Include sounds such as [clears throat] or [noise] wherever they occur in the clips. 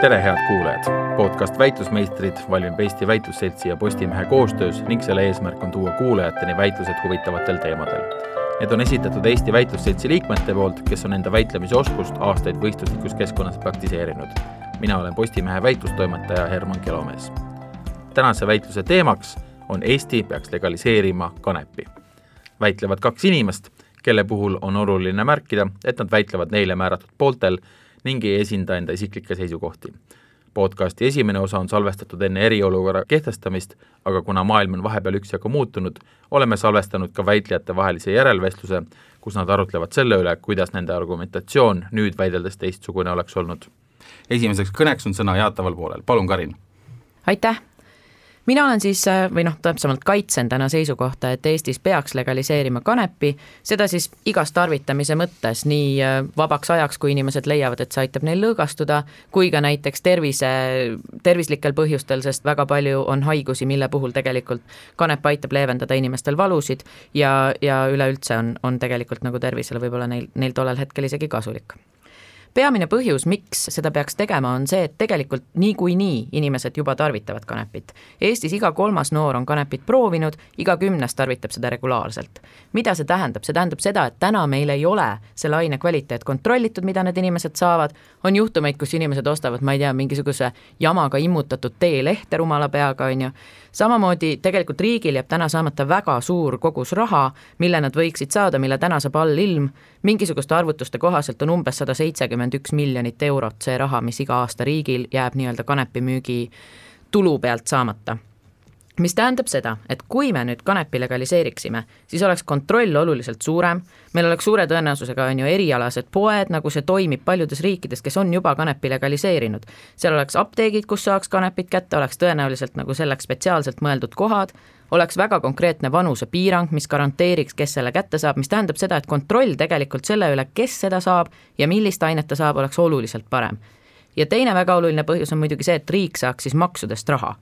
tere, head kuulajad! podcast Väitlusmeistrid valmib Eesti Väitlusseltsi ja Postimehe koostöös ning selle eesmärk on tuua kuulajateni väitlused huvitavatel teemadel. Need on esitatud Eesti Väitlusseltsi liikmete poolt, kes on enda väitlemise oskust aastaid võistluslikus keskkonnas praktiseerinud. mina olen Postimehe väitlustoimetaja Herman Kelomees. tänase väitluse teemaks on Eesti peaks legaliseerima kanepi. väitlevad kaks inimest, kelle puhul on oluline märkida, et nad väitlevad neile määratud pooltel ning ei esinda enda isiklikke seisukohti. podcasti esimene osa on salvestatud enne eriolukorra kehtestamist, aga kuna maailm on vahepeal üksjagu muutunud, oleme salvestanud ka väitlejate vahelise järelvestluse, kus nad arutlevad selle üle, kuidas nende argumentatsioon nüüd väideldes teistsugune oleks olnud. esimeseks kõneks on sõna jaataval poolel, palun Karin! aitäh! Mina olen siis äh, või noh, täpsemalt kaitsen täna seisukohta, et Eestis peaks legaliseerima kanepi, seda siis igas tarvitamise mõttes, nii äh, vabaks ajaks, kui inimesed leiavad, et see aitab neil lõõgastuda, kui ka näiteks tervise, tervislikel põhjustel, sest väga palju on haigusi, mille puhul tegelikult kanep aitab leevendada inimestel valusid ja, ja üleüldse on, on tegelikult nagu tervisele võib-olla neil, neil tollel hetkel isegi kasulik peamine põhjus, miks seda peaks tegema, on see, et tegelikult niikuinii inimesed juba tarvitavad kanepit. Eestis iga kolmas noor on kanepit proovinud, iga kümnes tarvitab seda regulaarselt. mida see tähendab, see tähendab seda, et täna meil ei ole selle aine kvaliteet kontrollitud, mida need inimesed saavad, on juhtumeid, kus inimesed ostavad, ma ei tea, mingisuguse jamaga immutatud teelehte rumala peaga, on ju, samamoodi tegelikult riigil jääb täna saamata väga suur kogus raha, mille nad võiksid saada, mille täna saab allilm, mingisuguste arvutuste kohaselt on umbes sada seitsekümmend üks miljonit eurot see raha, mis iga aasta riigil jääb nii-öelda kanepimüügi tulu pealt saamata mis tähendab seda, et kui me nüüd kanepi legaliseeriksime, siis oleks kontroll oluliselt suurem, meil oleks suure tõenäosusega, on ju, erialased poed, nagu see toimib paljudes riikides, kes on juba kanepi legaliseerinud. seal oleks apteegid, kus saaks kanepit kätte, oleks tõenäoliselt nagu selleks spetsiaalselt mõeldud kohad, oleks väga konkreetne vanusepiirang, mis garanteeriks, kes selle kätte saab, mis tähendab seda, et kontroll tegelikult selle üle, kes seda saab ja millist ainet ta saab, oleks oluliselt parem. ja teine väga oluline põhjus on muidugi see, et riik saaks siis maksudest raha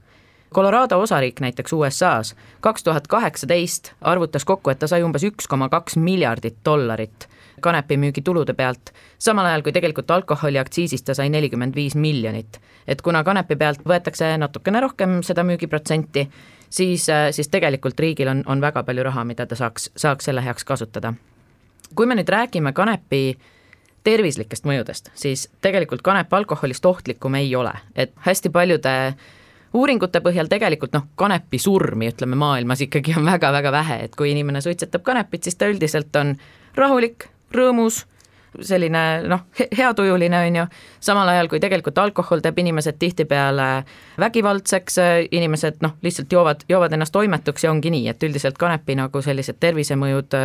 Colorado osariik näiteks USA-s kaks tuhat kaheksateist arvutas kokku, et ta sai umbes üks koma kaks miljardit dollarit kanepimüügi tulude pealt, samal ajal kui tegelikult alkoholiaktsiisist ta sai nelikümmend viis miljonit. et kuna kanepi pealt võetakse natukene rohkem seda müügiprotsenti, siis, siis tegelikult riigil on, on väga palju raha, mida ta saaks, saaks selle heaks kasutada. kui me nüüd räägime kanepi tervislikest mõjudest, siis tegelikult kanep alkoholist ohtlikum ei ole, et hästi paljude uuringute põhjal tegelikult noh, kanepi surmi, ütleme maailmas ikkagi on väga-väga vähe, et kui inimene suitsetab kanepit, siis ta üldiselt on rahulik, rõõmus, selline noh, heatujuline, on ju, samal ajal kui tegelikult alkohol teeb inimesed tihtipeale vägivaldseks, inimesed noh, lihtsalt joovad, joovad ennast toimetuks ja ongi nii, et üldiselt kanepi nagu sellised tervisemõjud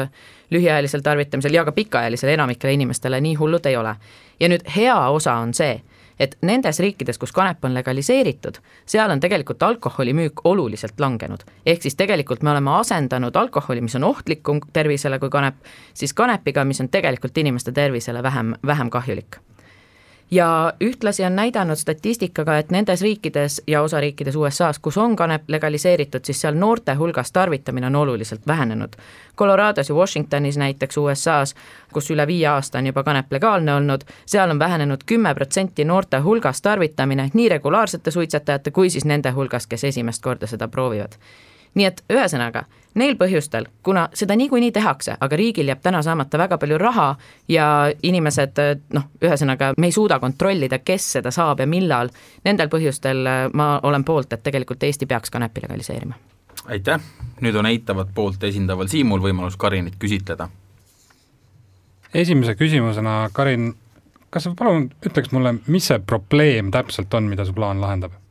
lühiajalisel tarvitamisel ja ka pikaajalisel enamikele inimestele nii hullud ei ole. ja nüüd hea osa on see, et nendes riikides, kus kanep on legaliseeritud, seal on tegelikult alkoholimüük oluliselt langenud. ehk siis tegelikult me oleme asendanud alkoholi, mis on ohtlikum tervisele kui kanep, siis kanepiga, mis on tegelikult inimeste tervisele vähem, vähem kahjulik ja ühtlasi on näidanud statistikaga, et nendes riikides ja osariikides USA-s, kus on kanep legaliseeritud, siis seal noorte hulgas tarvitamine on oluliselt vähenenud. Colorados ja Washingtonis näiteks USA-s, kus üle viie aasta on juba kanep legaalne olnud, seal on vähenenud kümme protsenti noorte hulgas tarvitamine nii regulaarsete suitsetajate kui siis nende hulgas, kes esimest korda seda proovivad nii et ühesõnaga, neil põhjustel, kuna seda niikuinii tehakse, aga riigil jääb täna saamata väga palju raha ja inimesed noh, ühesõnaga me ei suuda kontrollida, kes seda saab ja millal, nendel põhjustel äh, ma olen poolt, et tegelikult Eesti peaks kanepi legaliseerima. aitäh, nüüd on eitavat poolt esindaval Siimul võimalus Karinit küsitleda. esimese küsimusena, Karin, kas sa palun ütleks mulle, mis see probleem täpselt on, mida su plaan lahendab?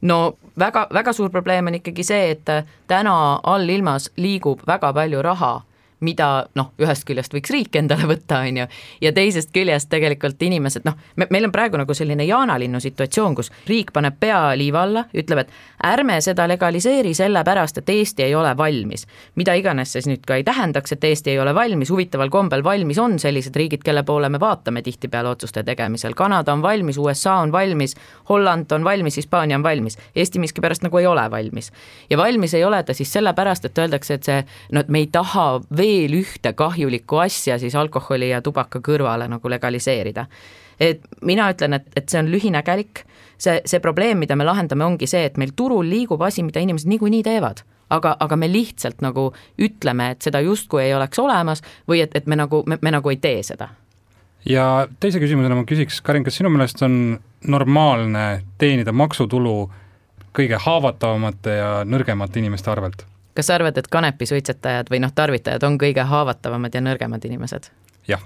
No väga, väga suur probleem on ikkagi see, et täna allilmas liigub väga palju raha mida noh, ühest küljest võiks riik endale võtta, on ju, ja teisest küljest tegelikult inimesed noh, me, meil on praegu nagu selline jaanalinnu situatsioon, kus riik paneb pea liiva alla, ütleb, et ärme seda legaliseeri sellepärast, et Eesti ei ole valmis. mida iganes see siis nüüd ka ei tähendaks, et Eesti ei ole valmis, huvitaval kombel valmis on sellised riigid, kelle poole me vaatame tihtipeale otsuste tegemisel, Kanada on valmis, USA on valmis, Holland on valmis, Hispaania on valmis, Eesti miskipärast nagu ei ole valmis. ja valmis ei ole ta siis sellepärast, et öeldakse, et see, no et me ei taha veel ühte kahjulikku asja siis alkoholi ja tubaka kõrvale nagu legaliseerida et mina ütlen, et, et see on lühinägelik, see, see probleem, mida me lahendame, ongi see, et meil turul liigub asi, mida inimesed niikuinii teevad aga, aga me lihtsalt nagu ütleme, et seda justkui ei oleks olemas või et, et me nagu, me, me nagu ei tee seda. ja teise küsimusena ma küsiks, Karin, kas sinu meelest on normaalne teenida maksutulu kõige haavatavamate ja nõrgemate inimeste arvelt? Kas sa arvad, et kanepisuitsetajad või noh, tarvitajad on kõige haavatavamad ja nõrgemad inimesed? jah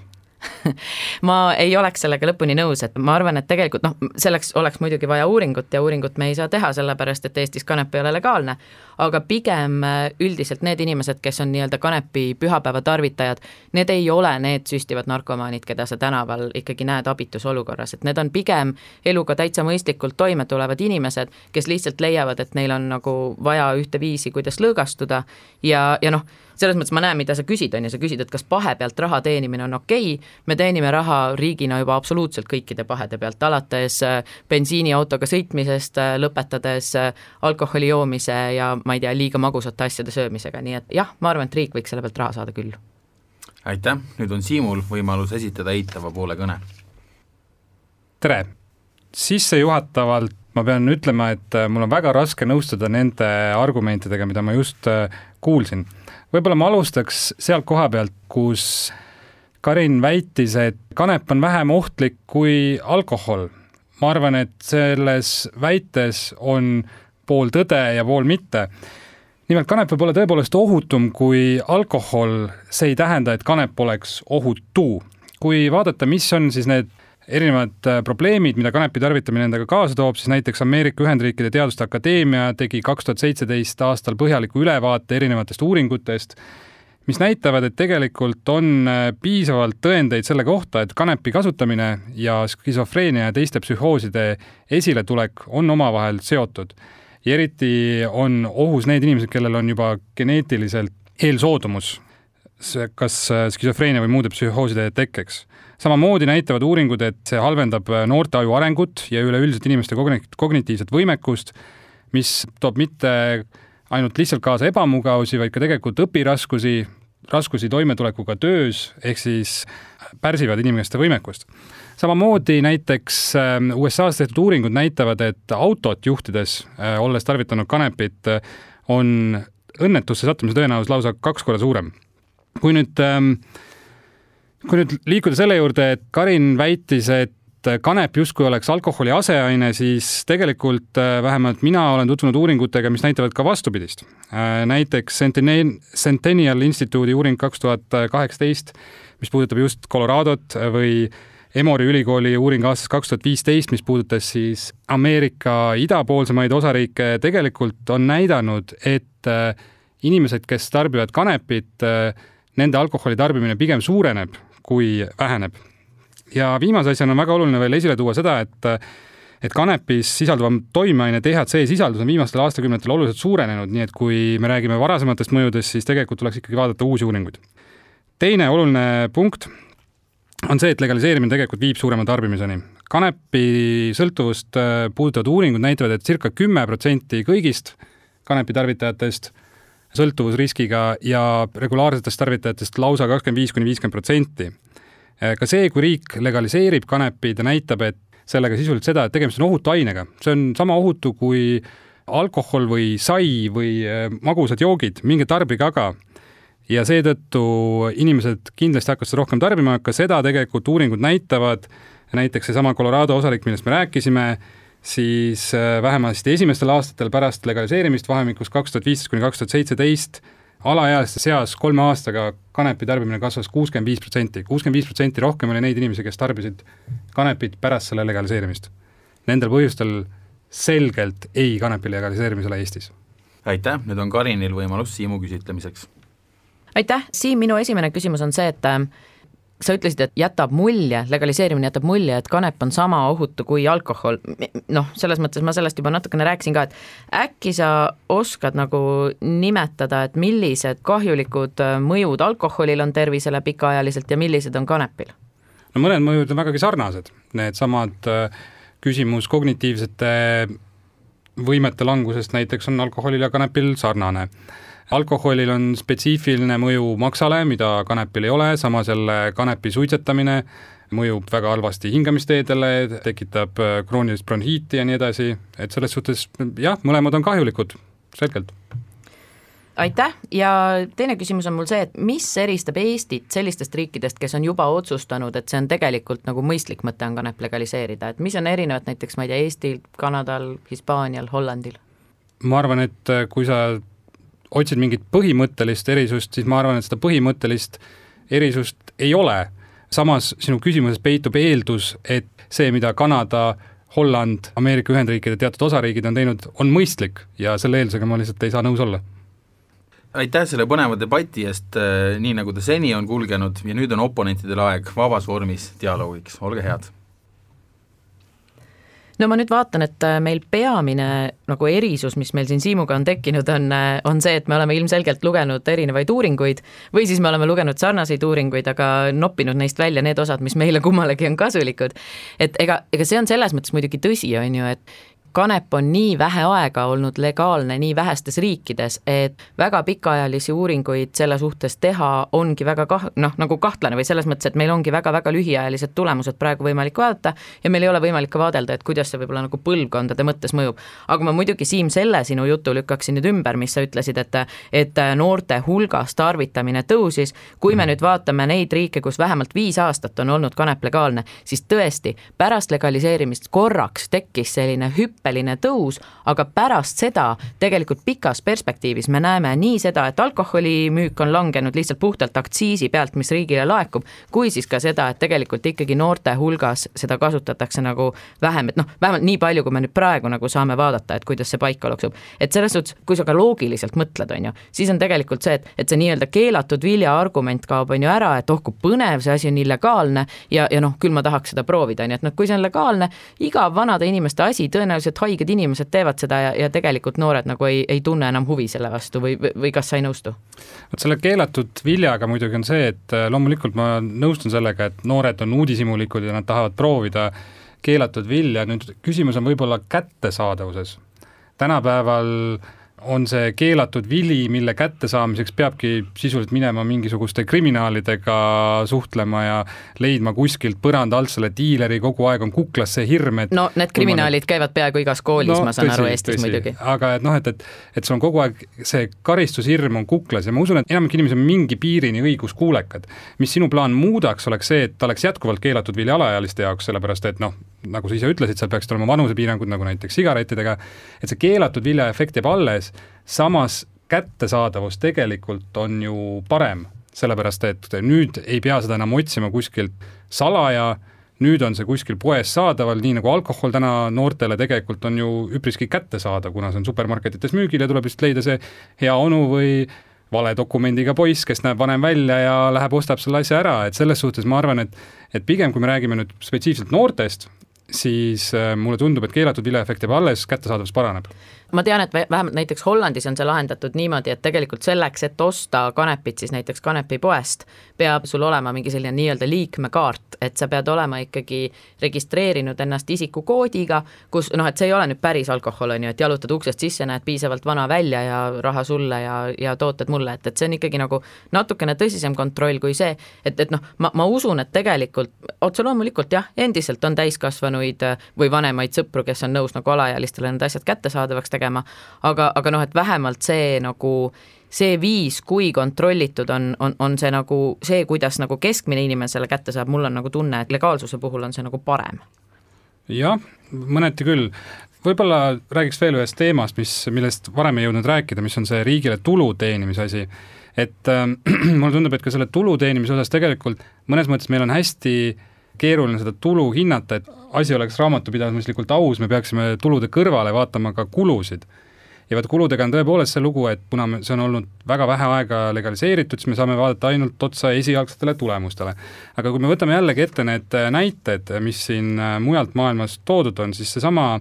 [laughs] ma ei oleks sellega lõpuni nõus, et ma arvan, et tegelikult noh, selleks oleks muidugi vaja uuringut ja uuringut me ei saa teha, sellepärast et Eestis kanep ei ole legaalne, aga pigem äh, üldiselt need inimesed, kes on nii-öelda kanepi pühapäeva tarvitajad, need ei ole need süstivad narkomaanid, keda sa tänaval ikkagi näed abitus olukorras, et need on pigem eluga täitsa mõistlikult toime tulevad inimesed, kes lihtsalt leiavad, et neil on nagu vaja ühte viisi, kuidas lõõgastuda. Ja, ja noh, selles mõttes ma näen, mida sa küsid, on ju, sa küsid, et kas pahe pealt raha teenimine on okei okay., me teenime raha riigina juba absoluutselt kõikide pahede pealt, alates äh, bensiiniautoga sõitmisest, äh, lõpetades äh, alkoholi joomise ja ma ei tea, liiga magusate asjade söömisega, nii et jah, ma arvan, et riik võiks selle pealt raha saada küll. aitäh, nüüd on Siimul võimalus esitada eitava poole kõne. tere, sissejuhatavalt ma pean ütlema, et mul on väga raske nõustuda nende argumentidega, mida ma just kuulsin võib-olla ma alustaks sealt koha pealt, kus Karin väitis, et kanep on vähem ohtlik kui alkohol. ma arvan, et selles väites on pool tõde ja pool mitte. nimelt kanep võib olla tõepoolest ohutum kui alkohol, see ei tähenda, et kanep oleks ohutu. kui vaadata, mis on siis need erinevad äh, probleemid, mida kanepi tarvitamine endaga kaasa toob, siis näiteks Ameerika Ühendriikide Teaduste Akadeemia tegi kaks tuhat seitseteist aastal põhjaliku ülevaate erinevatest uuringutest, mis näitavad, et tegelikult on äh, piisavalt tõendeid selle kohta, et kanepi kasutamine ja skisofreenia ja teiste psühhooside esiletulek on omavahel seotud. ja eriti on ohus need inimesed, kellel on juba geneetiliselt eelsoodumus kas äh, skisofreenia või muude psühhooside tekkeks samamoodi näitavad uuringud, et see halvendab äh, noorte aju arengut ja üleüldiselt inimeste kognitiivset võimekust, mis toob mitte ainult lihtsalt kaasa ebamugavusi, vaid ka tegelikult õpiraskusi, raskusi toimetulekuga töös, ehk siis pärsivad inimeste võimekust. samamoodi näiteks ähm, USA-s tehtud uuringud näitavad, et autot juhtides, äh, olles tarvitanud kanepit, on õnnetusse sattumise tõenäosus lausa kaks korda suurem. kui nüüd ähm, kui nüüd liikuda selle juurde, et Karin väitis, et kanep justkui oleks alkoholi aseaine, siis tegelikult äh, vähemalt mina olen tutvunud uuringutega, mis näitavad ka vastupidist. Äh, näiteks Centennial Instituudi uuring kaks tuhat kaheksateist, mis puudutab just Coloradot või Emory ülikooli uuring aastast kaks tuhat viisteist, mis puudutas siis Ameerika idapoolsemaid osariike, tegelikult on näidanud, et äh, inimesed, kes tarbivad kanepit, nende alkoholi tarbimine pigem suureneb kui väheneb. ja viimase asjana on väga oluline veel esile tuua seda, et et kanepis sisalduva toimeaine DHC sisaldus on viimastel aastakümnetel oluliselt suurenenud, nii et kui me räägime varasematest mõjudest, siis tegelikult tuleks ikkagi vaadata uusi uuringuid. teine oluline punkt on see, et legaliseerimine tegelikult viib suurema tarbimiseni. kanepi sõltuvust äh, puudutavad uuringud näitavad, et circa kümme protsenti kõigist kanepi tarvitajatest sõltuvusriskiga ja regulaarsetest tarvitajatest lausa kakskümmend viis kuni viiskümmend protsenti. ka see, kui riik legaliseerib kanepi, ta näitab, et sellega sisuliselt seda, et tegemist on ohutu ainega, see on sama ohutu kui alkohol või sai või äh, magusad joogid, minge tarbige aga. ja seetõttu inimesed kindlasti hakkavad seda rohkem tarbima, ka seda tegelikult uuringud näitavad, näiteks seesama Colorado osariik, millest me rääkisime, siis äh, vähemasti esimestel aastatel pärast legaliseerimist vahemikus kaks tuhat viisteist kuni kaks tuhat seitseteist alaealiste seas kolme aastaga kanepi tarbimine kasvas kuuskümmend viis protsenti, kuuskümmend viis protsenti rohkem oli neid inimesi, kes tarbisid kanepit pärast selle legaliseerimist. Nendel põhjustel selgelt ei kanepi legaliseerimisele Eestis. aitäh, nüüd on Karinil võimalus Siimu küsitlemiseks. aitäh, Siim, minu esimene küsimus on see, et äh, sa ütlesid, et jätab mulje, legaliseerimine jätab mulje, et kanep on sama ohutu kui alkohol. noh, selles mõttes ma sellest juba natukene rääkisin ka, et äkki sa oskad nagu nimetada, et millised kahjulikud äh, mõjud alkoholil on tervisele pikaajaliselt ja millised on kanepil? no mõned mõjud on vägagi sarnased, needsamad äh, küsimus kognitiivsete võimete langusest näiteks on alkoholil ja kanepil sarnane alkoholil on spetsiifiline mõju maksale, mida kanepil ei ole, samas jälle kanepi suitsetamine mõjub väga halvasti hingamisteedele, tekitab äh, kroonilist bronhiiti ja nii edasi, et selles suhtes jah, mõlemad on kahjulikud, selgelt. Aitäh! Ja teine küsimus on mul see, et mis eristab Eestit sellistest riikidest, kes on juba otsustanud, et see on tegelikult nagu mõistlik mõte on kanep legaliseerida, et mis on erinevat näiteks, ma ei tea, Eestil, Kanadal, Hispaanial, Hollandil? ma arvan, et äh, kui sa otsid mingit põhimõttelist erisust, siis ma arvan, et seda põhimõttelist erisust ei ole. samas sinu küsimuses peitub eeldus, et see, mida Kanada, Holland, Ameerika Ühendriikide teatud osariigid on teinud, on mõistlik ja selle eeldusega ma lihtsalt ei saa nõus olla aitäh selle põneva debati eest, äh, nii nagu ta seni on kulgenud ja nüüd on oponentidel aeg vabas vormis dialoogiks, olge head. No ma nüüd vaatan, et äh, meil peamine nagu erisus, mis meil siin Siimuga on tekkinud, on, äh, on see, et me oleme ilmselgelt lugenud erinevaid uuringuid või siis me oleme lugenud sarnaseid uuringuid, aga noppinud neist välja need osad, mis meile kummalegi on kasulikud. et ega, ega see on selles mõttes muidugi tõsi, on ju, et kanep on nii vähe aega olnud legaalne nii vähestes riikides, et väga pikaajalisi uuringuid selle suhtes teha ongi väga kah-, noh, nagu kahtlane või selles mõttes, et meil ongi väga-väga lühiajalised tulemused praegu võimalik vaadata ja meil ei ole võimalik ka vaadelda, et kuidas see võib-olla nagu põlvkondade mõttes mõjub. aga ma muidugi, Siim, selle sinu jutu lükkaksin nüüd ümber, mis sa ütlesid, et et noorte hulgas tarvitamine tõusis, kui me nüüd vaatame neid riike, kus vähemalt viis aastat on olnud kanep legaalne, siis tõesti, pärast legaliseerimist korraks tekkis selline hüpp, hüppeline tõus, aga pärast seda tegelikult pikas perspektiivis me näeme nii seda, et alkoholimüük on langenud lihtsalt puhtalt aktsiisi pealt, mis riigile laekub, kui siis ka seda, et tegelikult ikkagi noorte hulgas seda kasutatakse nagu vähem, et noh, vähemalt nii palju, kui me nüüd praegu nagu saame vaadata, et kuidas see paika loksub. et selles suhtes, kui sa ka loogiliselt mõtled, on ju, siis on tegelikult see, et, et see nii-öelda keelatud vilja argument kaob, on ju ära, et oh kui põnev, see asi on illegaalne ja, ja noh, küll ma tahaks seda proovida, on ju, et noh, kui see on legaalne, igav vanade inimeste asi, tõenäoliselt tõeliselt haiged inimesed teevad seda ja, ja tegelikult noored nagu ei, ei tunne enam huvi selle vastu või, või kas sa ei nõustu? vot selle keelatud viljaga muidugi on see, et äh, loomulikult ma nõustun sellega, et noored on uudishimulikud ja nad tahavad proovida keelatud vilja, nüüd küsimus on võib-olla kättesaadavuses. tänapäeval äh, on see keelatud vili, mille kättesaamiseks peabki sisuliselt minema mingisuguste kriminaalidega suhtlema ja leidma kuskilt põranda alt selle diileri, kogu aeg on kuklas see hirm, et no need kriminaalid ma... käivad peaaegu igas koolis no,, ma saan tõsi, aru, Eestis tõsi. muidugi. aga et noh, et, et, et sul on kogu aeg see karistushirm on kuklas ja ma usun, et enamik inimesi on mingi piirini õiguskuulekad. mis sinu plaan muudaks, oleks see, et ta oleks jätkuvalt keelatud vili alaealiste jaoks, sellepärast et noh, nagu sa ise ütlesid, seal peaksid olema vanusepiirangud, nagu näiteks sigarettidega, et see keelatud viljaefekt jääb alles, samas kättesaadavus tegelikult on ju parem, sellepärast et nüüd ei pea seda enam otsima kuskilt salaja, nüüd on see kuskil poes saadaval, nii nagu alkohol täna noortele tegelikult on ju üpriski kättesaadav, kuna see on supermarketites müügil ja tuleb lihtsalt leida see hea onu või valedokumendiga poiss, kes näeb vanem välja ja läheb, ostab selle asja ära, et selles suhtes ma arvan, et et pigem, kui me räägime nüüd spetsiifiliselt noortest, siis äh, mulle tundub, et keelatud vileefekt jääb alles, kättesaadavus paraneb ma tean, et vähemalt näiteks Hollandis on see lahendatud niimoodi, et tegelikult selleks, et osta kanepit siis näiteks kanepipoest, peab sul olema mingi selline nii-öelda liikmekaart, et sa pead olema ikkagi registreerinud ennast isikukoodiga, kus noh, et see ei ole nüüd päris alkohol, on ju, et jalutad uksest sisse, näed piisavalt vana välja ja raha sulle ja, ja tooted mulle, et, et see on ikkagi nagu natukene tõsisem kontroll kui see, et, et noh, ma, ma usun, et tegelikult otse loomulikult jah, endiselt on täiskasvanuid või vanemaid sõpru, kes on nõus nagu alaealistele need asjad kättesaadavaks tegema, tegema, aga, aga noh, et vähemalt see nagu see viis, kui kontrollitud on, on, on see nagu see, kuidas nagu keskmine inimene selle kätte saab, mul on nagu tunne, et legaalsuse puhul on see nagu parem. jah, mõneti küll, võib-olla räägiks veel ühest teemast, mis, millest varem ei jõudnud rääkida, mis on see riigile tulu teenimise asi. et äh, [clears throat] mulle tundub, et ka selle tulu teenimise osas tegelikult mõnes mõttes meil on hästi keeruline seda tulu hinnata, et asi oleks raamatupidamislikult aus, me peaksime tulude kõrvale vaatama ka kulusid. ja vot kuludega on tõepoolest see lugu, et kuna see on olnud väga vähe aega legaliseeritud, siis me saame vaadata ainult otsa esialgsetele tulemustele. aga kui me võtame jällegi ette need näited, mis siin mujalt maailmast toodud on, siis seesama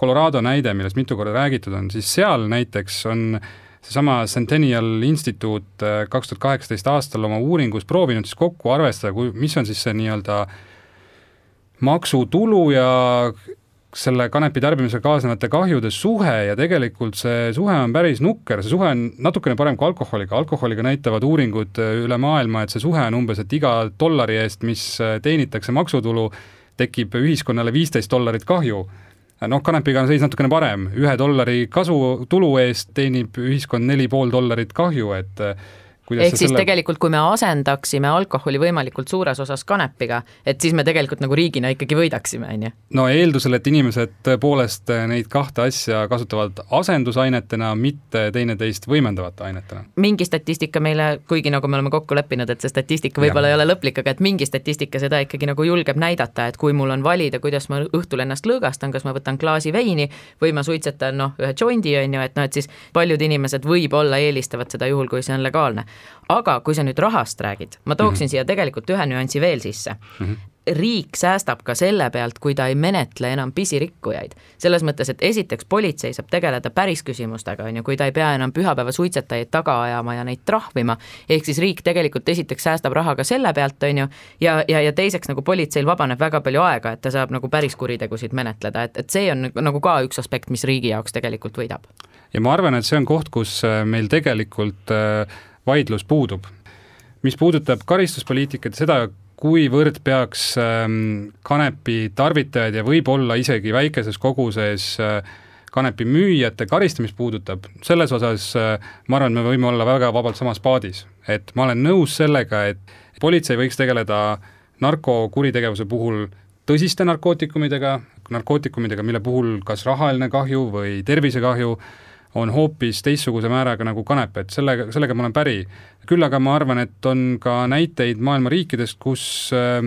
Colorado näide, millest mitu korda räägitud on, siis seal näiteks on seesama Centennial Instituut kaks tuhat kaheksateist aastal oma uuringus proovinud siis kokku arvestada, kui, mis on siis see nii-öelda maksutulu ja selle kanepi tarbimisega kaasnevate kahjude suhe ja tegelikult see suhe on päris nukker, see suhe on natukene parem kui alkoholiga, alkoholiga näitavad uuringud äh, üle maailma, et see suhe on umbes, et iga dollari eest, mis äh, teenitakse maksutulu, tekib ühiskonnale viisteist dollarit kahju. noh, kanepiga on seis natukene parem, ühe dollari kasu, tulu eest teenib ühiskond neli pool dollarit kahju, et ehk siis selle... tegelikult, kui me asendaksime alkoholi võimalikult suures osas kanepiga, et siis me tegelikult nagu riigina ikkagi võidaksime, on ju? no eeldusel, et inimesed tõepoolest neid kahte asja kasutavad asendusainetena, mitte teineteist võimendavate ainetena. mingi statistika meile, kuigi nagu me oleme kokku leppinud, et see statistika võib-olla ei ole lõplik, aga et mingi statistika seda ikkagi nagu julgeb näidata, et kui mul on valida, kuidas ma õhtul ennast lõõgastan, kas ma võtan klaasi veini või ma suitsetan noh, ühe jondi, on ju, et noh, et siis paljud inimesed võib-olla eelistavad seda juhul, kui see on legaalne aga kui sa nüüd rahast räägid, ma tooksin mm -hmm. siia tegelikult ühe nüansi veel sisse mm. -hmm riik säästab ka selle pealt, kui ta ei menetle enam pisirikkujaid. selles mõttes, et esiteks politsei saab tegeleda päris küsimustega, on ju, kui ta ei pea enam pühapäevasuitsetajaid taga ajama ja neid trahvima, ehk siis riik tegelikult esiteks säästab raha ka selle pealt, on ju, ja, ja, ja teiseks nagu politseil vabaneb väga palju aega, et ta saab nagu päris kuritegusid menetleda, et, et see on nagu ka üks aspekt, mis riigi jaoks tegelikult võidab. ja ma arvan, et see on koht, kus äh, meil tegelikult äh, vaidlus puudub. mis puudutab karistuspoliitikat ja seda, kuivõrd peaks ähm, kanepi tarvitajaid ja võib-olla isegi väikeses koguses äh, kanepi müüjate karistamist puudutab, selles osas äh, ma arvan, et me võime olla väga vabalt samas paadis. et ma olen nõus sellega, et politsei võiks tegeleda narkokuritegevuse puhul tõsiste narkootikumidega, narkootikumidega, mille puhul kas rahaline kahju või tervisekahju on hoopis teistsuguse määraga nagu kanep, et sellega, sellega ma olen päri. küll aga ma arvan, et on ka näiteid maailma riikidest, kus äh,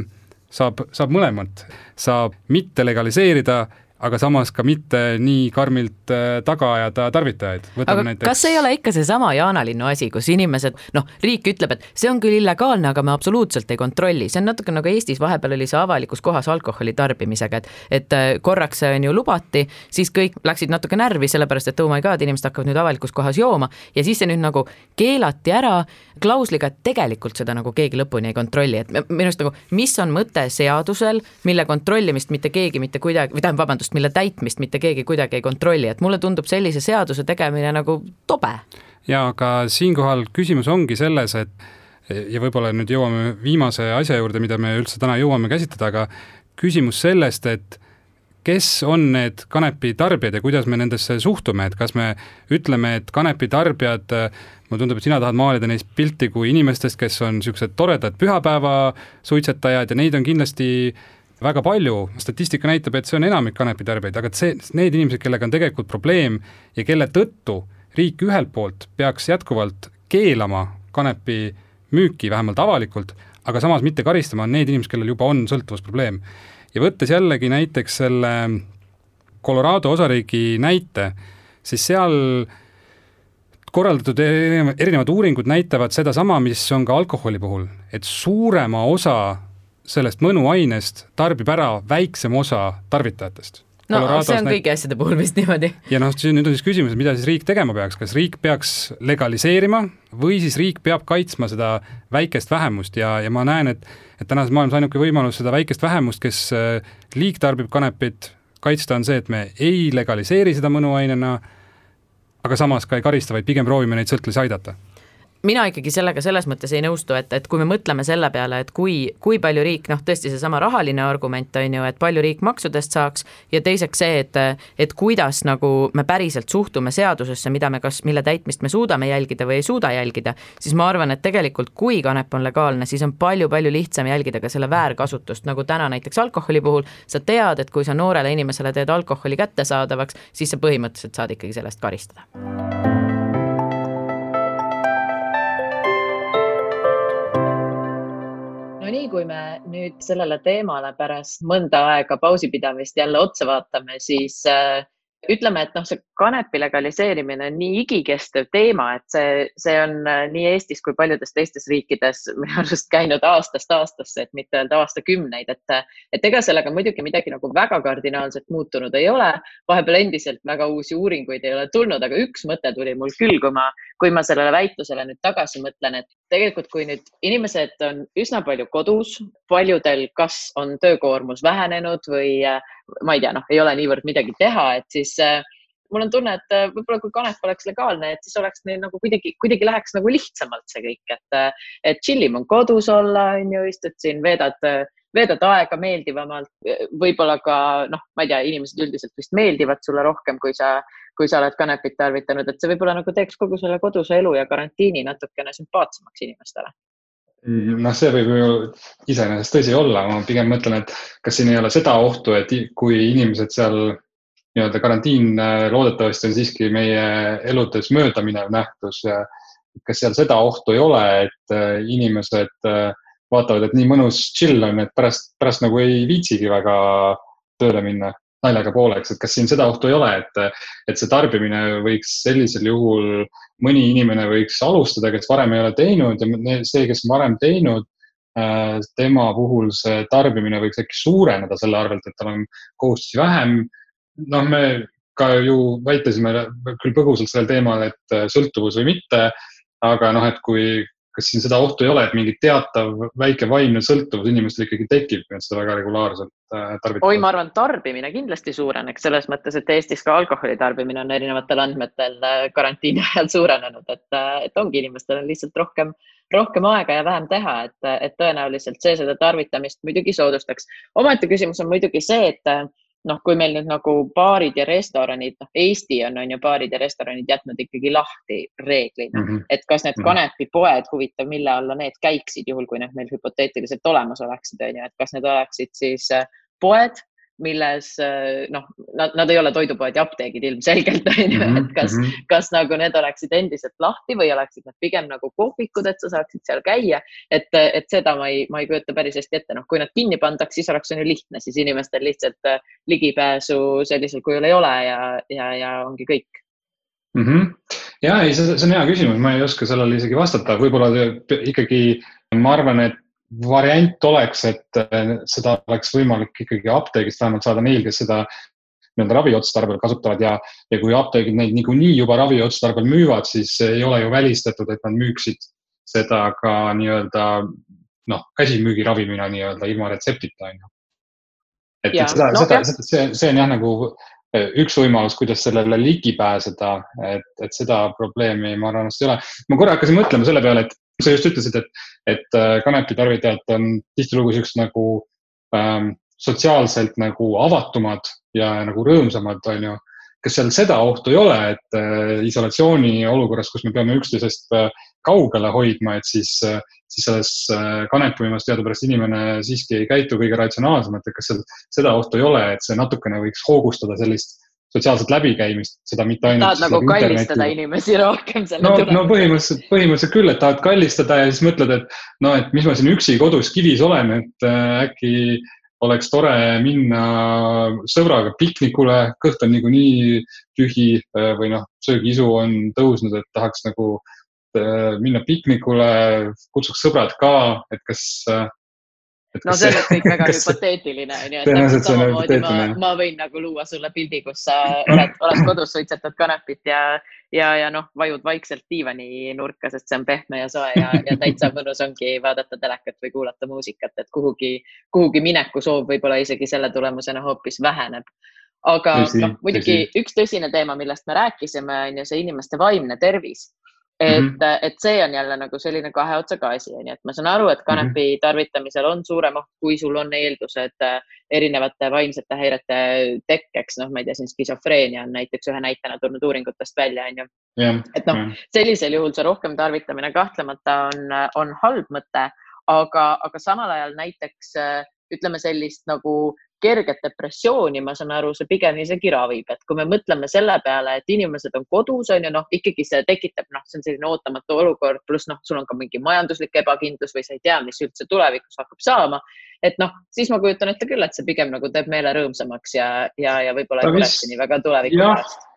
saab, saab mõlemat, saab mitte legaliseerida aga samas ka mitte nii karmilt äh, taga ajada tarvitajaid. aga näiteks... kas ei ole ikka seesama jaanalinnu asi, kus inimesed, noh, riik ütleb, et see on küll illegaalne, aga me absoluutselt ei kontrolli, see on natuke nagu Eestis vahepeal oli see avalikus kohas alkoholi tarbimisega, et et äh, korraks see on ju lubati, siis kõik läksid natuke närvi, sellepärast et oh my god, inimesed hakkavad nüüd avalikus kohas jooma. Ja siis see nüüd nagu keelati ära klausliga, et tegelikult seda nagu keegi lõpuni ei kontrolli, et minu arust nagu mis on mõte seadusel, mille kontrollimist mitte keegi mitte kuidagi, või tähendab, vabandust, seadust, mille täitmist mitte keegi kuidagi ei kontrolli, et mulle tundub sellise seaduse tegemine nagu tobe. ja aga siinkohal küsimus ongi selles, et ja võib-olla nüüd jõuame viimase asja juurde, mida me üldse täna jõuame käsitleda, aga küsimus sellest, et kes on need kanepi tarbijad ja kuidas me nendesse suhtume, et kas me ütleme, et kanepi tarbijad, mulle tundub, et sina tahad maalida neist pilti kui inimestest, kes on niisugused toredad pühapäevasuitsetajad ja neid on kindlasti väga palju, statistika näitab, et see on enamik kanepitarbijaid, aga see, need inimesed, kellega on tegelikult probleem ja kelle tõttu riik ühelt poolt peaks jätkuvalt keelama kanepi müüki, vähemalt avalikult, aga samas mitte karistama, on need inimesed, kellel juba on sõltuvusprobleem. ja võttes jällegi näiteks selle Colorado osariigi näite, siis seal korraldatud erinevad uuringud näitavad sedasama, mis on ka alkoholi puhul, et suurema osa sellest mõnuainest tarbib ära väiksem osa tarvitajatest. no Colorados see on näit... kõigi asjade puhul vist niimoodi. ja noh, nüüd on siis küsimus, mida siis riik tegema peaks, kas riik peaks legaliseerima või siis riik peab kaitsma seda väikest vähemust ja, ja ma näen, et et tänases maailmas ainuke võimalus seda väikest vähemust, kes äh, liigtarbib kanepit, kaitsta on see, et me ei legaliseeri seda mõnuainena, aga samas ka ei karista, vaid pigem proovime neid sõltlasi aidata mina ikkagi sellega selles mõttes ei nõustu, et, et kui me mõtleme selle peale, et kui, kui palju riik, noh, tõesti seesama rahaline argument on ju, et palju riik maksudest saaks ja teiseks see, et, et kuidas nagu me päriselt suhtume seadusesse, mida me kas, mille täitmist me suudame jälgida või ei suuda jälgida, siis ma arvan, et tegelikult kui kanep on legaalne, siis on palju-palju lihtsam jälgida ka selle väärkasutust, nagu täna näiteks alkoholi puhul, sa tead, et kui sa noorele inimesele teed alkoholi kättesaadavaks, siis sa põhimõtteliselt saad ikkagi selle eest karistada nii kui me nüüd sellele teemale pärast mõnda aega pausi pidamist jälle otsa vaatame, siis äh, ütleme, et noh, see kanepi legaliseerimine on nii igikestev teema, et see, see on äh, nii Eestis kui paljudes teistes riikides [laughs] minu arust käinud aastast aastasse, et mitte öelda aastakümneid, et, et ega sellega muidugi midagi nagu väga kardinaalselt muutunud ei ole. vahepeal endiselt väga uusi uuringuid ei ole tulnud, aga üks mõte tuli mul küll, kui ma, kui ma sellele väitlusele nüüd tagasi mõtlen, et tegelikult, kui nüüd inimesed on üsna palju kodus, paljudel kas on töökoormus vähenenud või äh, ma ei tea, noh, ei ole niivõrd midagi teha, et siis äh, mul on tunne, et äh, võib-olla kui kanep oleks legaalne, et siis oleks neil nagu kuidagi, kuidagi läheks nagu lihtsamalt see kõik, et, et chill im on kodus olla, on ju, istud siin, veedad veedad aega meeldivamalt, võib-olla ka noh, ma ei tea, inimesed üldiselt vist meeldivad sulle rohkem, kui sa, kui sa oled kanepit tarvitanud, et see võib-olla nagu teeks kogu selle koduse elu ja karantiini natukene sümpaatsemaks inimestele. Noh, see võib ju iseenesest tõsi olla, ma pigem mõtlen, et kas siin ei ole seda ohtu, et kui inimesed seal nii-öelda karantiin loodetavasti on siiski meie eludes möödaminev nähtus kas seal seda ohtu ei ole, et inimesed äh, vaatavad, et nii mõnus chill on, et pärast, pärast nagu ei viitsigi väga tööle minna naljaga pooleks, et kas siin seda ohtu ei ole, et, et see tarbimine võiks sellisel juhul, mõni inimene võiks alustada, kes varem ei ole teinud ja see, kes on varem teinud, äh, tema puhul see tarbimine võiks äkki suureneda selle arvelt, et tal on kohustusi vähem. noh, me ka ju väitlesime küll põgusalt sellel teemal, et sõltuvus või mitte, aga noh, et kui kas siin seda ohtu ei ole, et mingi teatav väike vaimne sõltuvus inimestel ikkagi tekib, nad seda väga regulaarselt äh, tarvitavad? oi, ma arvan, tarbimine kindlasti suureneks selles mõttes, et Eestis ka alkoholi tarbimine on erinevatel andmetel äh, karantiini ajal suurenenud, et, äh, et ongi inimestel on lihtsalt rohkem, rohkem aega ja vähem teha, et, et tõenäoliselt see seda tarvitamist muidugi soodustaks. omaette küsimus on muidugi see, et noh, kui meil nüüd nagu baarid ja restoranid, noh, Eesti on, on ju baarid ja restoranid jätnud ikkagi lahti reeglina mm, -hmm. et kas need mhm. kanepipoed, huvitav, mille alla need käiksid, juhul kui need meil hüpoteetiliselt olemas oleksid, on ju, et kas need oleksid siis äh, poed milles äh, noh, nad, nad ei ole toidupoed ja apteegid ilmselgelt on ju, et mhm, kas mm, -hmm. kas nagu need oleksid endiselt lahti või oleksid nad pigem nagu kohvikud, et sa saaksid seal käia. et, et seda ma ei, ma ei kujuta päris hästi ette, noh, kui nad kinni pandaks, siis oleks on ju lihtne, siis inimestel lihtsalt äh, ligipääsu sellisel kujul ei ole ja, ja, ja ongi kõik mm. -hmm. ja ei, see, see on hea küsimus, ma ei oska sellele isegi vastata, võib-olla ikkagi ma arvan, et variant oleks, et äh, seda oleks võimalik ikkagi apteegist vähemalt saada neil, kes seda nii-öelda raviotstarbel kasutavad ja, ja kui apteegid neid niikuinii juba raviotstarbel müüvad, siis ei ole ju välistatud, et nad müüksid seda ka nii-öelda noh, käsimüügiravimina nii-öelda ilma retseptita on ju. et, et seda no,, seda, seda, see, see on jah nagu äh, üks võimalus, kuidas sellele ligi pääseda, et, et seda probleemi ma arvan, et ei ole. ma korra hakkasin mõtlema selle peale, et sa just ütlesid, et, et äh, kanepi tarvitajad on tihtilugu siuksed nagu ähm, sotsiaalselt nagu avatumad ja nagu rõõmsamad, on ju. kas seal seda ohtu ei ole, et äh, isolatsiooni olukorras, kus me peame üksteisest äh, kaugele hoidma, et siis äh,, siis selles äh, kanepiuimas teadupärast inimene siiski ei käitu kõige ratsionaalsemalt, et kas seal seda ohtu ei ole, et see natukene võiks hoogustada sellist sotsiaalset läbikäimist, seda mitte ainult. tahad nagu kallistada interneti. inimesi rohkem selle no, tulemusena? no põhimõtteliselt, põhimõtteliselt küll, et tahad kallistada ja siis mõtled, et no, et mis ma siin üksi kodus kivis olen, et äh, äkki oleks tore minna sõbraga piknikule, kõht on niikuinii tühi äh, või noh, söögiisu on tõusnud, et tahaks nagu äh, minna piknikule, kutsuks sõbrad ka, et kas äh, no see on kõik väga [laughs] hüpoteetiline on ju, et täpselt samamoodi ma, ma võin nagu luua sulle pildi, kus sa oled, [laughs] oled kodus, suitsetad kanepit ja, ja, ja noh, vajud vaikselt diivaninurka, sest see on pehme ja soe ja, ja täitsa [laughs] mõnus ongi vaadata telekat või kuulata muusikat, et kuhugi, kuhugi mineku soov võib-olla isegi selle tulemusena hoopis väheneb. Aga noh, muidugi tõsi. üks tõsine teema, millest me rääkisime, on ju see inimeste vaimne tervis et mm, -hmm. et see on jälle nagu selline kahe otsaga asi, onju, et ma saan aru, et kanepi mm -hmm. tarvitamisel on suurem oht, kui sul on eeldused äh, erinevate vaimsete häirete tekkeks, noh, ma ei tea, siin skisofreenia on näiteks ühe näitena tulnud uuringutest välja, onju. et noh, sellisel juhul see rohkem tarvitamine kahtlemata on, on halb mõte, aga, aga samal ajal näiteks äh, ütleme sellist nagu kerget depressiooni, ma saan aru, see pigem isegi ravib, et kui me mõtleme selle peale, et inimesed on kodus, on ju, noh, ikkagi see tekitab, noh, see on selline ootamatu olukord, pluss noh, sul on ka mingi majanduslik ebakindlus või sa ei tea, mis üldse tulevikus hakkab saama. et noh, siis ma kujutan ette küll, et see pigem nagu teeb meele rõõmsamaks ja, ja, ja võib-olla ei muretse nii väga tuleviku pärast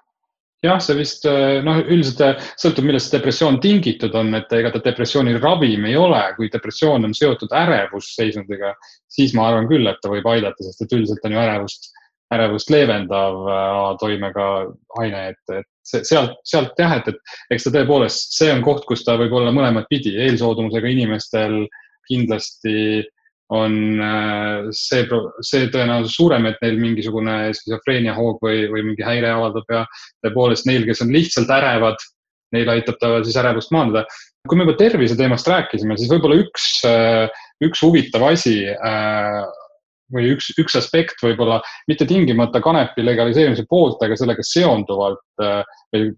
jah, see vist eh, noh, üldiselt eh, sõltub, millest depressioon tingitud on, et ega ta depressiooni ravim ei ole, kui depressioon on seotud ärevusseisundiga, siis ma arvan küll, et ta võib aidata, sest et üldiselt on ju ärevust, ärevust leevendav äh, toimega aine, et, et sealt, sealt jah, et, et eks ta tõepoolest, see on koht, kus ta võib olla mõlemat pidi, eelsoodumusega inimestel kindlasti on äh, see, see tõenäosus suurem, et neil mingisugune skisofreenia hoog või, või mingi häire avaldab ja tõepoolest neil, kes on lihtsalt ärevad, neil aitab ta siis ärevust maandada. kui me juba tervise teemast rääkisime, siis võib-olla üks, äh, üks huvitav asi äh, või üks, üks aspekt võib-olla mitte tingimata kanepi legaliseerimise poolt, aga sellega seonduvalt või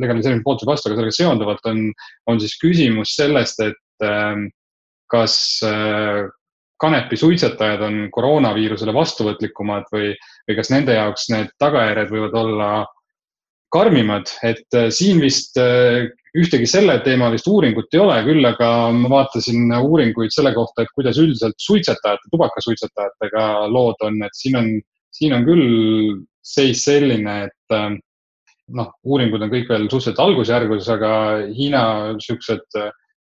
legaliseerimise poolt või vastu, aga sellega seonduvalt on, on siis küsimus sellest, et kas kanepisuitsetajad on koroonaviirusele vastuvõtlikumad või, või kas nende jaoks need tagajärjed võivad olla karmimad, et äh, siin vist äh, ühtegi selleteemalist uuringut ei ole, küll aga ma vaatasin uuringuid selle kohta, et kuidas üldiselt suitsetajate, tubakasuitsetajatega lood on, et siin on, siin on küll seis selline, et äh, noh, uuringud on kõik veel suhteliselt algusjärgus, aga Hiina siuksed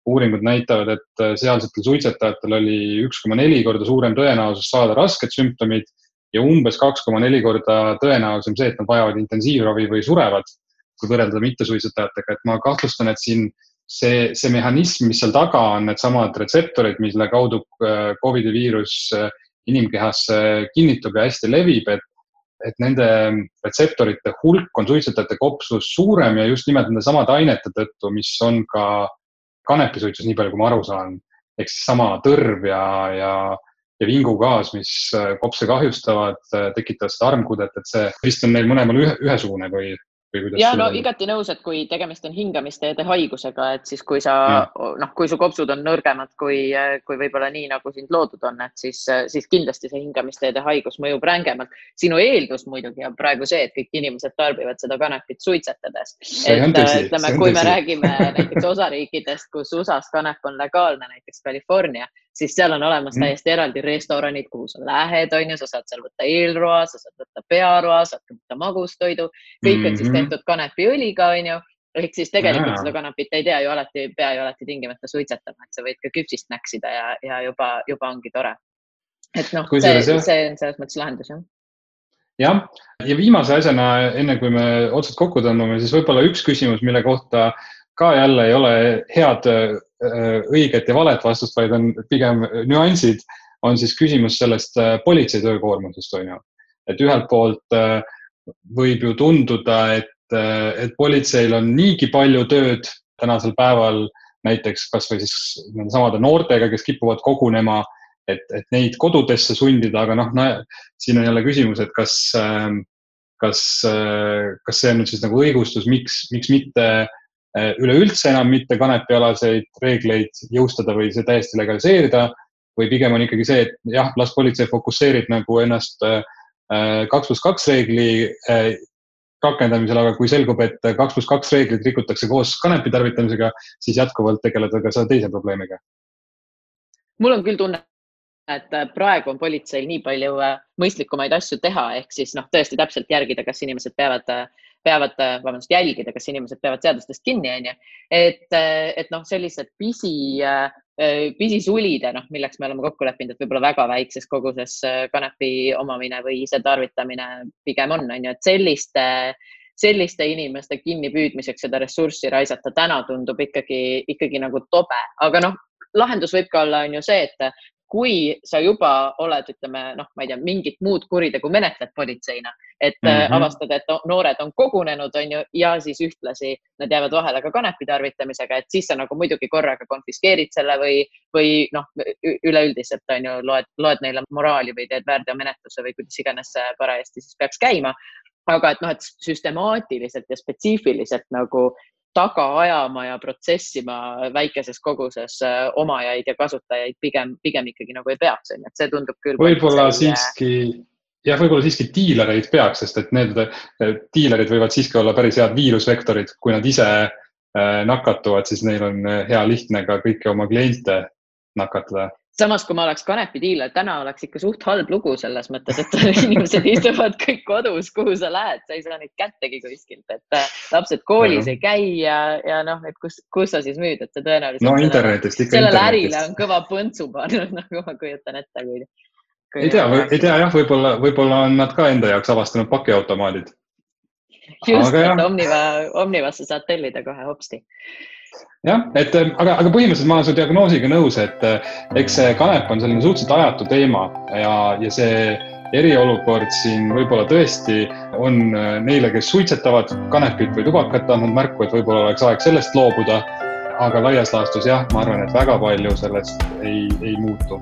uuringud näitavad, et äh, sealsetel suitsetajatel oli üks koma neli korda suurem tõenäosus saada rasked sümptomid ja umbes kaks koma neli korda tõenäosem see, et nad vajavad intensiivravi või surevad, kui võrrelda mittesuitsetajatega, et ma kahtlustan, et siin see, see mehhanism, mis seal taga on, needsamad retseptorid, mille kaudu äh, Covidi viirus äh, inimkehasse kinnitub ja hästi levib, et, et nende retseptorite hulk on suitsetajate kopsus suurem ja just nimelt nende samade ainete tõttu, mis on ka kanepisuitsus, nii palju kui ma aru saan, ehk siis sama tõrv ja, ja, ja vingugaas, mis äh, kopse kahjustavad, äh, tekitavad seda armkudet, et see vist on neil mõlemal ühe, ühesugune või ja no igati nõus, et kui tegemist on hingamisteede haigusega, et siis kui sa noh, kui su kopsud on nõrgemad kui, kui võib-olla nii, nagu sind loodud on, et siis, siis kindlasti see hingamisteede haigus mõjub rängemalt. sinu eeldus muidugi on praegu see, et kõik inimesed tarbivad seda kanepit suitsetades. et ütleme, kui me räägime [laughs] näiteks osariikidest, kus USA-s kanep on legaalne, näiteks California, siis seal on olemas mm. täiesti eraldi restoranid, kuhu sa lähed, on ju, sa saad seal võtta eelroa, sa saad võtta pearoa, saad võtta magustoidu, kõik mm -hmm. on siis mhm. tehtud kanepiõliga, on ju. ehk siis tegelikult ja. seda kanepit ei tea ju alati, pea ju alati tingimata suitsetama, et sa võid ka küpsist näksida ja, ja juba, juba ongi tore. et noh, see, see on selles mõttes lahendus jah jah, ja viimase asjana, enne kui me otsad kokku tõmbame, siis võib-olla üks küsimus, mille kohta ka jälle ei ole head Äh, õiget ja valet vastust, vaid on pigem nüansid, on siis küsimus sellest äh, politsei töökoormusest, on ju. et ühelt poolt äh, võib ju tunduda, et, et politseil on niigi palju tööd tänasel päeval, näiteks kasvõi siis nende samade noortega, kes kipuvad kogunema, et, et neid kodudesse sundida, aga noh no,, siin on jälle küsimus, et kas, kas, kas see on nüüd siis nagu õigustus, miks, miks mitte Äh, üleüldse enam mitte kanepialaseid reegleid jõustada või see täiesti legaliseerida või pigem on ikkagi see, et jah, las politsei fokusseerib nagu ennast äh, kaks pluss kaks reegli äh, rakendamisel, aga kui selgub, et kaks pluss kaks reeglit rikutakse koos kanepi tarvitamisega, siis jätkuvalt tegeleda ka selle teise probleemiga. mul on küll tunne, et praegu on politseil nii palju mõistlikumaid asju teha, ehk siis noh, tõesti täpselt järgida, kas inimesed peavad peavad, vabandust, jälgida, kas inimesed peavad seadustest kinni, onju. et, et noh, sellised pisi, pisisulide, noh, milleks me oleme kokku leppinud, et võib-olla väga väikses koguses kanepi omamine või ise tarvitamine pigem on, onju, et selliste selliste inimeste kinnipüüdmiseks seda ressurssi raisata täna tundub ikkagi, ikkagi nagu tobe, aga noh, lahendus võib ka olla, on ju see, et kui sa juba oled, ütleme noh, ma ei tea, mingit muud kuritegu menetled politseina, et mm -hmm. avastad, et noored on kogunenud, on ju, ja siis ühtlasi nad jäävad vahele ka kanepi tarvitamisega, et siis sa nagu muidugi korraga konfiskeerid selle või, või noh, üleüldiselt on ju, loed, loed neile moraali või teed väärteomenetluse või kuidas iganes see parajasti siis peaks käima aga et noh, et süstemaatiliselt ja spetsiifiliselt nagu taga ajama ja protsessima väikeses koguses äh, omajaid ja kasutajaid pigem, pigem ikkagi nagu ei peaks, onju, et see tundub küll. võib-olla siiski jah, võib-olla siiski diilereid peaks, sest et need diilerid võivad siiski olla päris head viirusvektorid, kui nad ise äh, nakatuvad, siis neil on äh, hea lihtne ka kõiki oma kliente nakatada samas, kui ma oleks kanepidiiler, täna oleks ikka suht halb lugu selles mõttes, et [laughs] inimesed istuvad kõik kodus, kuhu sa lähed, sa ei saa neid kättegi kuskilt, et äh, lapsed koolis ei käi ja, ja noh, et kus, kus sa siis müüd, et see tõenäoliselt. no internetist ikka. sellele ärile on kõva põntsu pannud, [laughs] nagu ma kujutan ette, kui. ei tea, ei tea jah, võib-olla, võib-olla on nad ka enda jaoks avastanud pakiautomaadid just, et Omniva, Omnivasse saad tellida kohe hopsti jah, et aga, aga põhimõtteliselt ma olen su diagnoosiga nõus, et eks see kanep on selline suhteliselt ajatu teema ja, ja see eriolukord siin võib-olla tõesti on neile, kes suitsetavad kanepit või tubakat, andnud märku, et võib-olla oleks aeg sellest loobuda. aga laias laastus jah, ma arvan, et väga palju sellest ei, ei muutu